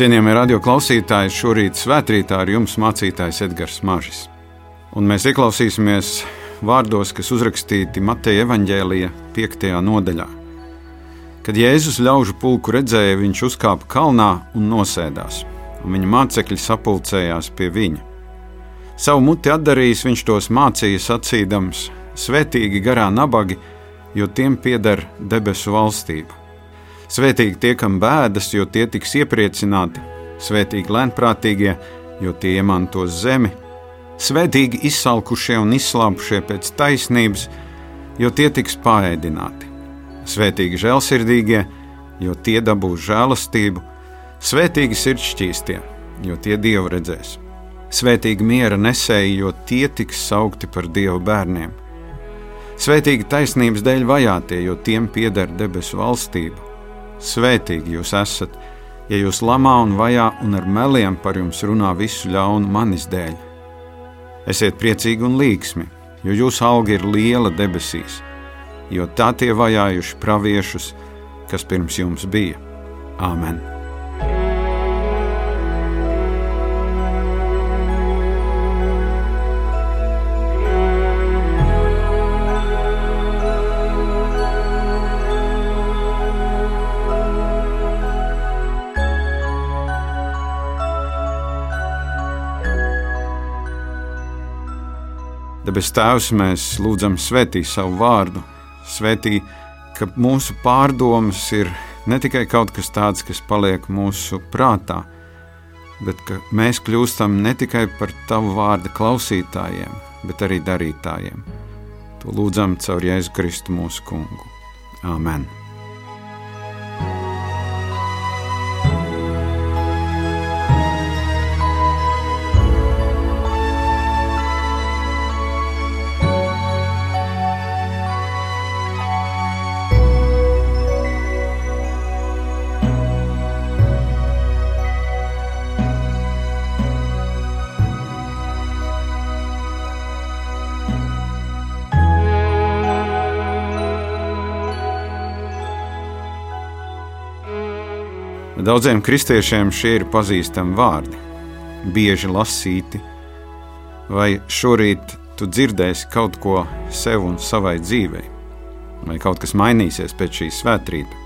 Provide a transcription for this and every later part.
Cienījamie radio klausītāji, šorīt svētkrītā ar jums mācītājs Edgars Mažis. Un mēs ieklausīsimies vārdos, kas uzrakstīti Mateja evaņģēlija 5. nodaļā. Kad Jēzus ļaužu pulku redzēja, viņš uzkāpa kalnā un nosēdās, un viņa mācekļi sapulcējās pie viņa. Savu muti atdarījis, viņš tos mācīja sacīdams: Svetīgi garā nabagi, jo tiem pieder debesu valstība. Svētīgi tie, kam bēdas, jo tie tiks iepriecināti, svētīgi lēnprātīgie, jo tie iemantos zemi, svētīgi izsalkušie un izslāpušie pēc taisnības, jo tie tiks pārēdināti, svētīgi žēlsirdīgie, jo tie dabūs žēlastību, svētīgi sirdšķīstie, jo tie dievu redzēs, svētīgi miera nesēji, jo tie tiks saukti par dievu bērniem, svētīgi taisnības dēļ vajātie, jo tiem pieder debesu valstība Svētīgi jūs esat, ja jūs lamā un vajā un ar meliem par jums runā visu ļaunu manis dēļ. Esiet priecīgi un līksmi, jo jūsu alga ir liela debesīs, jo tā tie vajājuši praviešus, kas pirms jums bija. Āmen! Debes Tēvs, mēs lūdzam svētī savu vārdu, svētī, ka mūsu pārdomas ir ne tikai kaut kas tāds, kas paliek mūsu prātā, bet ka mēs kļūstam ne tikai par tavu vārdu klausītājiem, bet arī darītājiem. To lūdzam caur Jēzu Kristu mūsu kungu. Āmen! Daudziem kristiešiem šie ir pazīstami vārdi, bieži lasīti, vai šorīt tu dzirdēsi kaut ko sev un savai dzīvei, vai kaut kas mainīsies pēc šīs svētkrīta,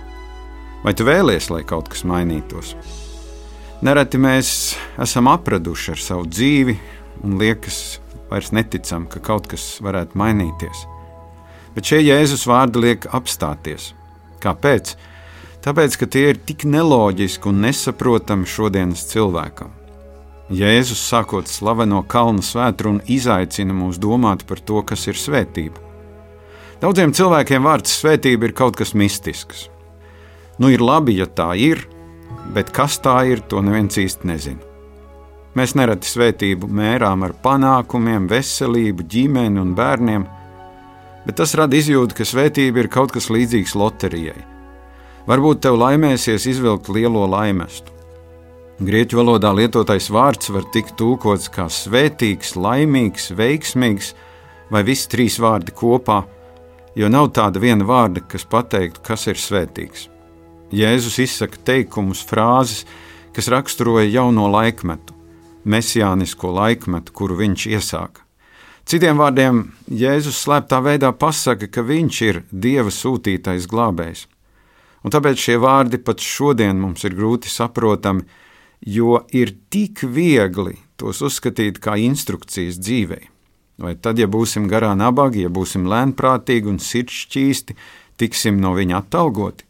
vai tu vēlies, lai kaut kas mainītos. Nereti mēs esam apraduši ar savu dzīvi un liekas, vairs neticam, ka kaut kas varētu mainīties. Bet šie Jēzus vārdi liek apstāties. Kāpēc? Tāpēc, ka tie ir tik neloģiski un nesaprotami šodienas cilvēkam. Jēzus sākot slaveno kalnu svētru un izaicina mūs domāt par to, kas ir svētība. Daudziem cilvēkiem vārds svētība ir kaut kas mistisks. Nu, ir labi, ja tā ir, bet kas tā ir, to neviens īsti nezina. Mēs nereti svētību mērām ar panākumiem, veselību, ģimeni un bērniem, bet tas rada izjūtu, ka svētība ir kaut kas līdzīgs loterijai Varbūt tev laimēsies izvilkt lielo laimestu. Grieķu valodā lietotais vārds var tikt tulkots kā svētīgs, laimīgs, veiksmīgs vai visi trīs vārdi kopā, jo nav tāda viena vārda, kas pateiktu, kas ir svētīgs. Jēzus izsaka teikumus, frāzes, kas raksturoja jauno laikmetu, mesijānisko laikmetu, kuru viņš iesāka. Citiem vārdiem, Jēzus slēptā veidā pasaka, ka viņš ir Dieva sūtītais glābējs. Un tāpēc šie vārdi pat šodien mums ir grūti saprotami, jo ir tik viegli tos uzskatīt kā instrukcijas dzīvei. Vai tad, ja būsim garā nabagi, ja būsim lēnprātīgi un sirdšķīsti, tiksim no viņa atalgoti?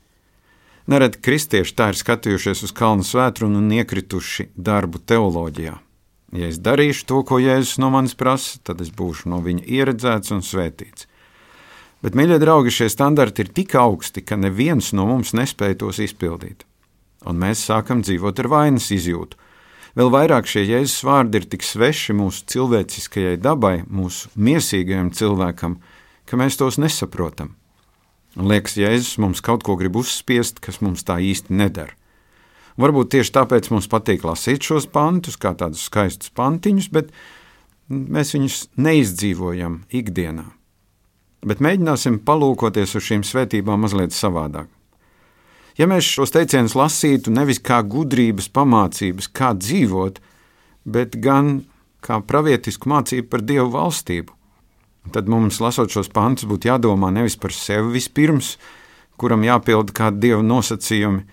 Nereti kristieši tā ir skatījušies uz kalnu svētru un iekrituši darbu teoloģijā. Ja es darīšu to, ko Jēzus no manis prasa, tad es būšu no viņa ieredzēts un svētīts. Bet, mīļie draugi, šie standarti ir tik augsti, ka neviens no mums nespēja tos izpildīt. Un mēs sākam dzīvot ar vainas izjūtu. Vēl vairāk šie jēzus vārdi ir tik sveši mūsu cilvēciskajai dabai, mūsu miesīgajam cilvēkam, ka mēs tos nesaprotam. Un liekas, Jēzus mums kaut ko grib uzspiest, kas mums tā īsti nedara. Varbūt tieši tāpēc mums patīk lasīt šos pantus, kā tādus skaistus pantiņus, bet mēs viņus neizdzīvojam ikdienā bet mēģināsim palūkoties uz šīm svētībām mazliet savādāk. Ja mēs šos teicienus lasītu nevis kā gudrības pamācības, kā dzīvot, bet gan kā pravietisku mācību par Dievu valstību, tad mums, lasot šos pantus, būtu jādomā nevis par sevi vispirms, kuram jāpilda kādi Dieva nosacījumi,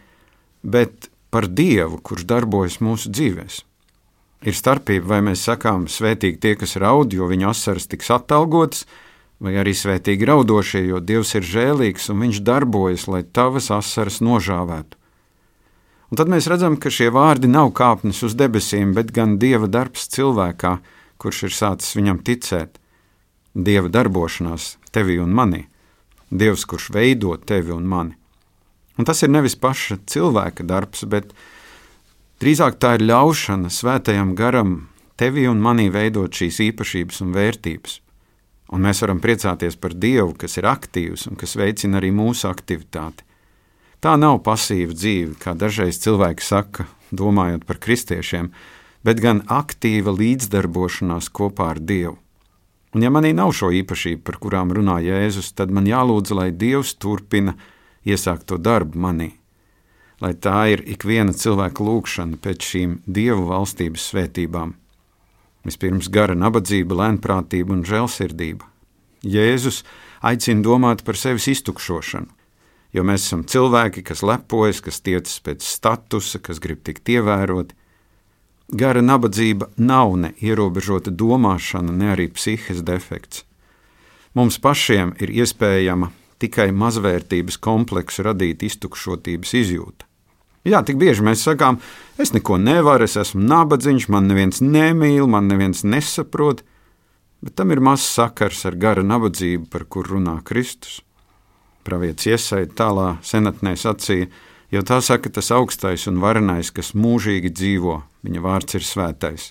bet par Dievu, kurš darbojas mūsu dzīvēm. Ir starpība, vai mēs sakām, svētīgi tie, kas raud, jo viņu asaras tiks atalgotas, vai arī svētīgi raudošie, jo Dievs ir žēlīgs un Viņš darbojas, lai tavas asaras nožāvētu. Un tad mēs redzam, ka šie vārdi nav kāpnes uz debesīm, bet gan Dieva darbs cilvēkā, kurš ir sācis viņam ticēt. Dieva darbošanās tevī un manī, Dievs, kurš veido tevi un mani. Un tas ir nevis paša cilvēka darbs, bet Drīzāk tā ir ļaušana svētajam garam tevi un manī veidot šīs īpašības un vērtības. Un mēs varam priecāties par Dievu, kas ir aktīvs un kas veicina arī mūsu aktivitāti. Tā nav pasīva dzīve, kā dažreiz cilvēki saka, domājot par kristiešiem, bet gan aktīva līdzdarbošanās kopā ar Dievu. Un ja manī nav šo īpašību, par kurām runā Jēzus, tad man jālūdz, lai Dievs turpina iesākt to darbu manī lai tā ir ikviena cilvēka lūkšana pēc šīm dievu valstības svētībām. Vispirms gara nabadzība, lēnprātība un žēlsirdība. Jēzus aicina domāt par sevis iztukšošanu, jo mēs esam cilvēki, kas lepojas, kas tiecas pēc statusa, kas grib tikt ievēroti. Gara nabadzība nav ne ierobežota domāšana, ne arī psihes defekts. Mums pašiem ir iespējama tikai mazvērtības kompleksu radīt iztukšotības izjūta. Jā, tik bieži mēs sakām, es neko nevaru, es esmu nabadzīgs, man neviens nemīl, man neviens nesaprot, bet tam ir maz sakars ar gara nabadzību, par kur runā Kristus. Pravietis iesaistīja tālā senatnē sacīja, jo tā saka tas augstais un varenais, kas mūžīgi dzīvo, viņa vārds ir svētais.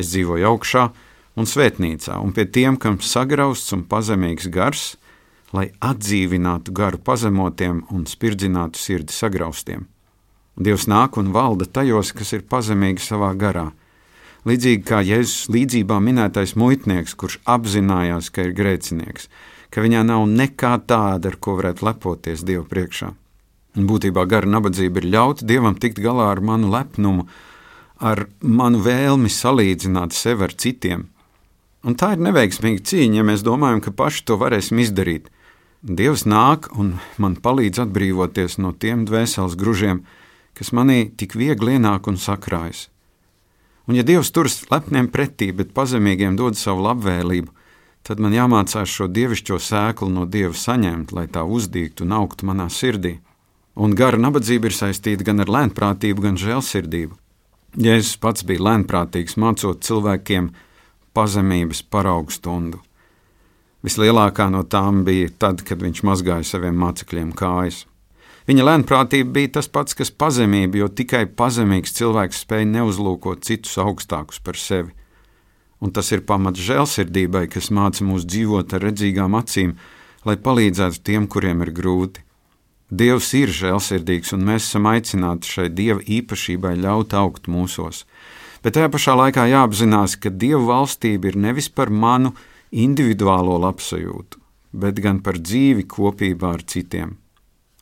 Es dzīvoju augšā un svētnīcā, un pie tiem, kam sagrausts un pazemīgs gars, lai atdzīvinātu garu pazemotiem un spirdzinātu sirdi sagraustiem. Dievs nāk un valda tajos, kas ir pazemīgi savā garā. Līdzīgi kā Jēzus līdzībā minētais muitnieks, kurš apzinājās, ka ir grēcinieks, ka viņā nav nekā tāda, ar ko varētu lepoties Dievu priekšā. Un būtībā gara nabadzība ir ļaut Dievam tikt galā ar manu lepnumu, ar manu vēlmi salīdzināt sevi ar citiem. Un tā ir neveiksmīga cīņa, ja mēs domājam, ka paši to varēsim izdarīt. Dievs nāk un man palīdz atbrīvoties no tiem dvēseles gružiem, kas manī tik viegli ienāk un sakrājas. Un ja Dievs turas lepniem pretī, bet pazemīgiem dod savu labvēlību, tad man jāmācās šo dievišķo sēklu no Dieva saņemt, lai tā uzdīgtu un augtu manā sirdī. Un gara nabadzība ir saistīta gan ar lēnprātību, gan žēlsirdību. Jēzus pats bija lēnprātīgs, mācot cilvēkiem pazemības paraugu stundu. Vislielākā no tām bija tad, kad viņš mazgāja saviem mācekļiem kājas. Viņa lēnprātība bija tas pats, kas pazemība, jo tikai pazemīgs cilvēks spēja neuzlūkot citus augstākus par sevi. Un tas ir pamats žēlsirdībai, kas māca mūs dzīvot ar redzīgām acīm, lai palīdzētu tiem, kuriem ir grūti. Dievs ir žēlsirdīgs, un mēs esam aicināti šai dieva īpašībai ļaut augt mūsos. Bet tajā pašā laikā jāapzinās, ka dieva valstība ir nevis par manu individuālo labsajūtu, bet gan par dzīvi kopībā ar citiem.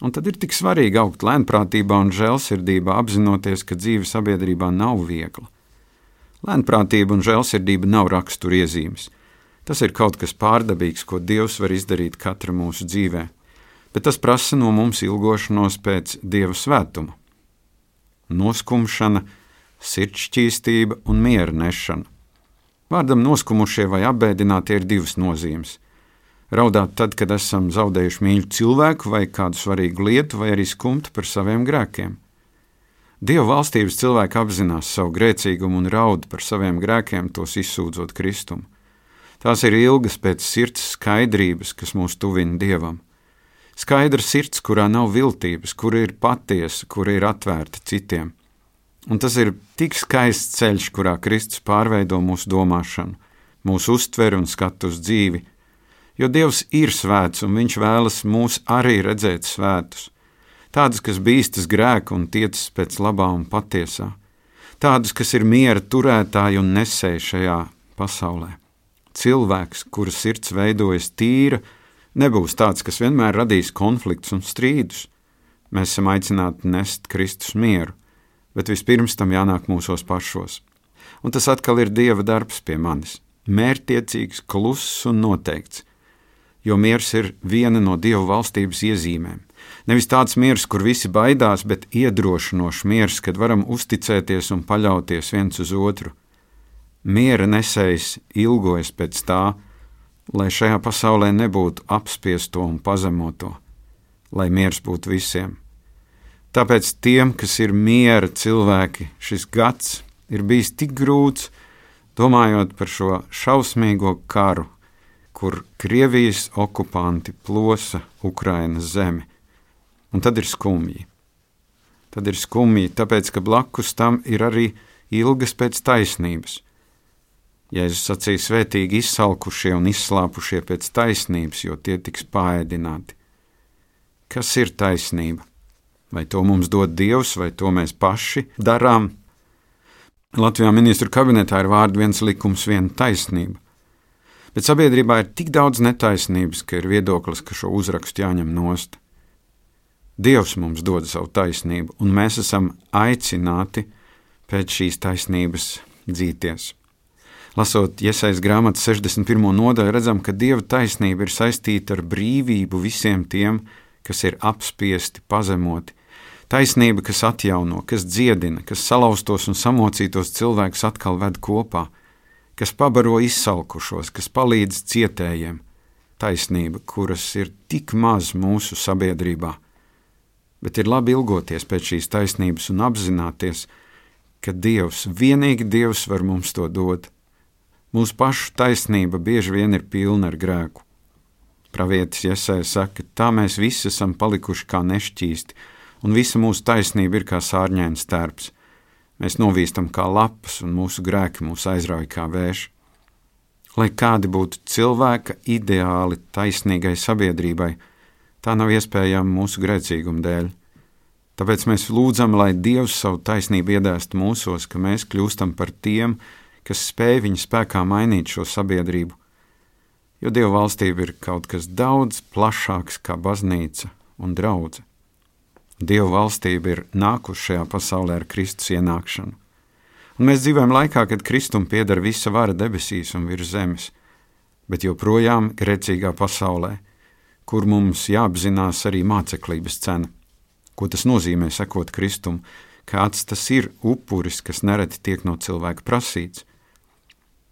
Un tad ir tik svarīgi augt lēnprātībā un žēlsirdībā, apzinoties, ka dzīve sabiedrībā nav viegla. Lēnprātība un žēlsirdība nav raksturiezīmes. Tas ir kaut kas pārdabīgs, ko Dievs var izdarīt katra mūsu dzīvē, bet tas prasa no mums ilgošanos pēc Dieva svētuma. Noskumšana, sirdsšķīstība un miera nešana. Vārdam noskumušie vai apbēdinātie ir divas nozīmes raudāt tad, kad esam zaudējuši mīļu cilvēku vai kādu svarīgu lietu, vai arī skumt par saviem grēkiem. Dieva valstības cilvēki apzinās savu grēcīgumu un raud par saviem grēkiem, tos izsūdzot Kristumu. Tās ir ilgas pēc sirds skaidrības, kas mūs tuvina Dievam. Skaidra sirds, kurā nav viltības, kur ir patiesa, kur ir atvērta citiem. Un tas ir tik skaists ceļš, kurā Kristus pārveido mūsu domāšanu, mūsu uztveri un skatu uz dzīvi, jo Dievs ir svēts un Viņš vēlas mūs arī redzēt svētus. Tādus, kas bīstas grēku un tiecas pēc labā un patiesā, tādus, kas ir miera turētāji un nesēji šajā pasaulē. Cilvēks, kura sirds veidojas tīra, nebūs tāds, kas vienmēr radīs konflikts un strīdus, Mēs esam aicināti nest Kristus mieru, bet vispirms tam jānāk mūsos pašos. Un tas atkal ir Dieva darbs pie manis - mērķtiecīgs, kluss un noteikts, jo miers ir viena no Dieva valstības iezīmēm. Nevis tāds miers, kur visi baidās, bet iedrošinošs miers, kad varam uzticēties un paļauties viens uz otru. Miera nesējs ilgojas pēc tā, lai šajā pasaulē nebūtu apspiesto un pazemoto, lai miers būtu visiem. Tāpēc tiem, kas ir miera cilvēki, šis gads ir bijis tik grūts, domājot par šo šausmīgo karu, kur Krievijas okupanti plosa Ukrainas zemi. Un tad ir skumji. Tad ir skumji, tāpēc ka blakus tam ir arī ilgas pēc taisnības. Jēzus sacīja, svētīgi izsalkušie un izslāpušie pēc taisnības, jo tie tiks pāēdināti. Kas ir taisnība? Vai to mums dod Dievs, vai to mēs paši darām? Latvijā ministru kabinetā ir vārdi viens likums, viena taisnība. Bet sabiedrībā ir tik daudz netaisnības, ka ir viedoklis, ka šo uzrakstu jāņem nost. Dievs mums dod savu taisnību, un mēs esam aicināti pēc šīs taisnības dzīties. Lasot iesaistīts grāmatas 61. nodaļu, redzam, ka Dieva taisnība ir saistīta ar brīvību visiem tiem, kas ir apspiesti, pazemoti. Taisnība, kas atjauno, kas dziedina, kas salauztos un samocītos cilvēkus atkal ved kopā, kas pabaro izsalkušos, kas palīdz cietējiem. Taisnība, kuras ir tik maz mūsu sabiedrībā bet ir labi ilgoties pēc šīs taisnības un apzināties, ka Dievs, vienīgi Dievs var mums to dot. Mūsu pašu taisnība bieži vien ir pilna ar grēku. Pravietis Iesai saka, tā mēs visi esam palikuši kā nešķīsti, un visa mūsu taisnība ir kā sārņēns tērps. Mēs novīstam kā lapas, un mūsu grēki mūs aizrauj kā vējš. Lai kādi būtu cilvēka ideāli taisnīgai sabiedrībai, Tā nav iespējama mūsu grēcīguma dēļ. Tāpēc mēs lūdzam, lai Dievs savu taisnību iedēst mūsos, ka mēs kļūstam par tiem, kas spēj viņa spēkā mainīt šo sabiedrību. Jo Dieva valstība ir kaut kas daudz plašāks kā baznīca un draudzene. Dieva valstība ir nākusi šajā pasaulē ar Kristus ienākšanu. Un mēs dzīvojam laikā, kad Kristum pieder visa vara debesīs un virs zemes, bet joprojām grēcīgā pasaulē – kur mums jāapzinās arī māceklības cena. Ko tas nozīmē sekot Kristum, kāds tas ir upuris, kas nereti tiek no cilvēka prasīts.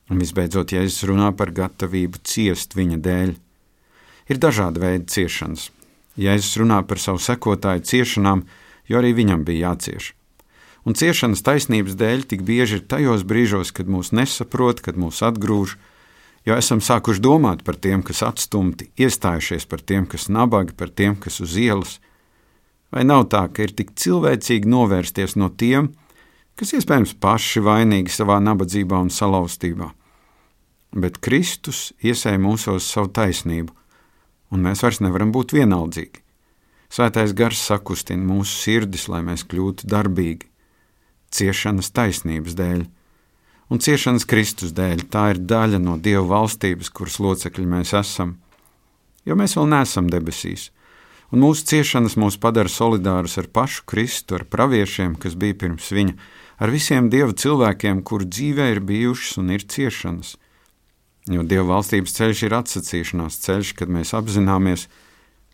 Un visbeidzot, Jēzus runā par gatavību ciest viņa dēļ. Ir dažādi veidi ciešanas. Jēzus runā par savu sekotāju ciešanām, jo arī viņam bija jācieš. Un ciešanas taisnības dēļ tik bieži ir tajos brīžos, kad mūs nesaprot, kad mūs atgrūž, jo esam sākuši domāt par tiem, kas atstumti, iestājušies par tiem, kas nabagi, par tiem, kas uz ielas. Vai nav tā, ka ir tik cilvēcīgi novērsties no tiem, kas iespējams paši vainīgi savā nabadzībā un salauztībā? Bet Kristus iesēja mūsos savu taisnību, un mēs vairs nevaram būt vienaldzīgi. Svētais gars sakustina mūsu sirdis, lai mēs kļūtu darbīgi, ciešanas taisnības dēļ un ciešanas Kristus dēļ. Tā ir daļa no Dieva valstības, kuras locekļi mēs esam. Jo mēs vēl neesam debesīs, un mūsu ciešanas mūs padara solidārus ar pašu Kristu, ar praviešiem, kas bija pirms viņa, ar visiem Dieva cilvēkiem, kuru dzīvē ir bijušas un ir ciešanas. Jo Dieva valstības ceļš ir atsacīšanās ceļš, kad mēs apzināmies,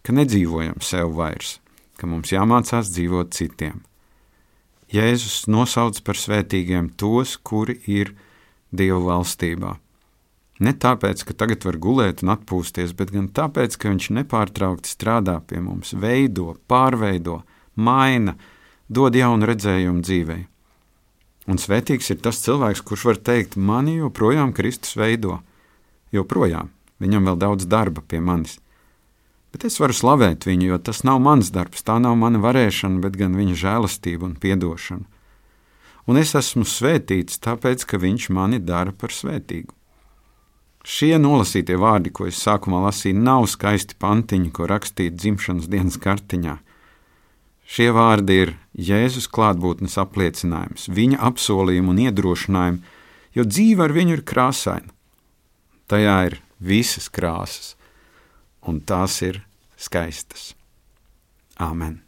ka nedzīvojam sev vairs, ka mums jāmācās dzīvot citiem. Jēzus nosauc par svētīgiem tos, kuri ir Dieva valstībā. Ne tāpēc, ka tagad var gulēt un atpūsties, bet gan tāpēc, ka viņš nepārtraukti strādā pie mums, veido, pārveido, maina, dod jaunu redzējumu dzīvei. Un svētīgs ir tas cilvēks, kurš var teikt, mani joprojām Kristus veido, joprojām, viņam vēl daudz darba pie manis bet es varu slavēt viņu, jo tas nav mans darbs, tā nav mana varēšana, bet gan viņa žēlastība un atdošana. Un es esmu svētīts, tāpēc, ka viņš mani dara par svētīgu. Šie nolasītie vārdi, ko es sākumā lasīju, nav skaisti pantiņi, ko rakstīt dzimšanas dienas kartiņā. Šie vārdi ir Jēzus klātbūtnes apliecinājums, viņa apsolījuma un iedrošinājuma, jo dzīve ar viņu ir krāsaina. Tajā ir visas krāsas, un tās ir skaistas. Āmen!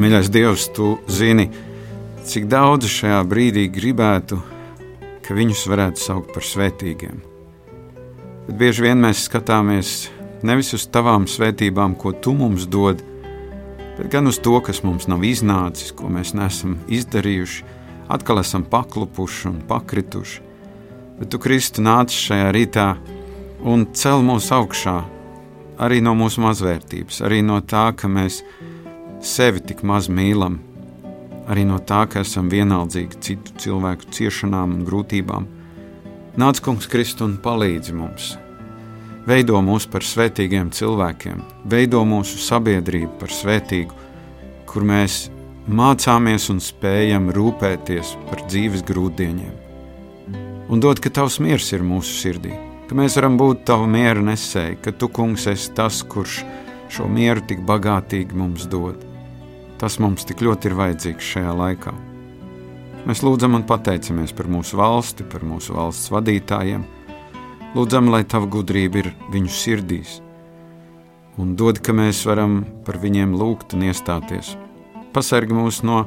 Mīļais Dievs, tu zini, cik daudz šajā brīdī gribētu, ka viņus varētu saukt par svētīgiem Bet bieži vien mēs skatāmies nevis uz tavām svētībām, ko tu mums dod, bet gan uz to, kas mums nav iznācis, ko mēs neesam izdarījuši, atkal esam paklupuši un pakrituši. Bet tu, Kristu, nāc šajā rītā un cel mūs augšā arī no mūsu mazvērtības, arī no tā, ka mēs sevi tik maz mīlam, arī no tā, ka esam vienaldzīgi citu cilvēku ciešanām un grūtībām. Nāc, Kungs, Kristus, un palīdzi mums! Veido mūs par svētīgiem cilvēkiem, veido mūsu sabiedrību par svētīgu, kur mēs mācāmies un spējam rūpēties par dzīves grūtdieniem. Un dod, ka tavs miers ir mūsu sirdī, ka mēs varam būt tavu miera nesēji, ka tu, kungs, esi tas, kurš šo mieru tik bagātīgi mums dod. Tas mums tik ļoti ir vajadzīgs šajā laikā. Mēs lūdzam un pateicamies par mūsu valsti, par mūsu valsts vadītājiem. Lūdzam, lai tava gudrība ir viņu sirdīs, un dod, ka mēs varam par viņiem lūgt un iestāties. Pasargi mūs no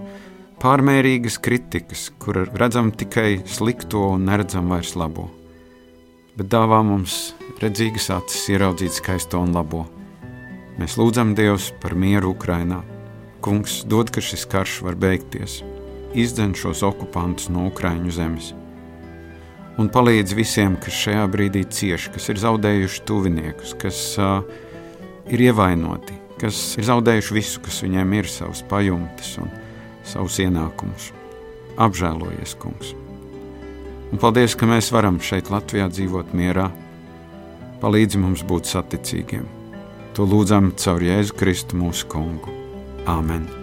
pārmērīgas kritikas, kur redzam tikai slikto un neredzam vairs labo. Bet dāvā mums redzīgas acis ieraudzīt skaisto un labo. Mēs lūdzam Dievu par mieru Ukrajinā Kungs dod, ka šis karš var beigties, izdzen šos okupantus no Ukraiņu zemes. Un palīdz visiem, kas šajā brīdī cieš, kas ir zaudējuši tuviniekus, kas uh, ir ievainoti, kas ir zaudējuši visu, kas viņiem ir, savas pajumtes un savus ienākumus. Apžēlojies, Kungs! Un paldies, ka mēs varam šeit Latvijā dzīvot mierā. Palīdzi mums būt saticīgiem. To lūdzam caur Jēzu Kristu mūsu Kungu. Amen.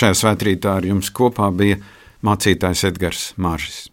Šajā svētkrītā ar jums kopā bija mācītājs Edgars Māržis.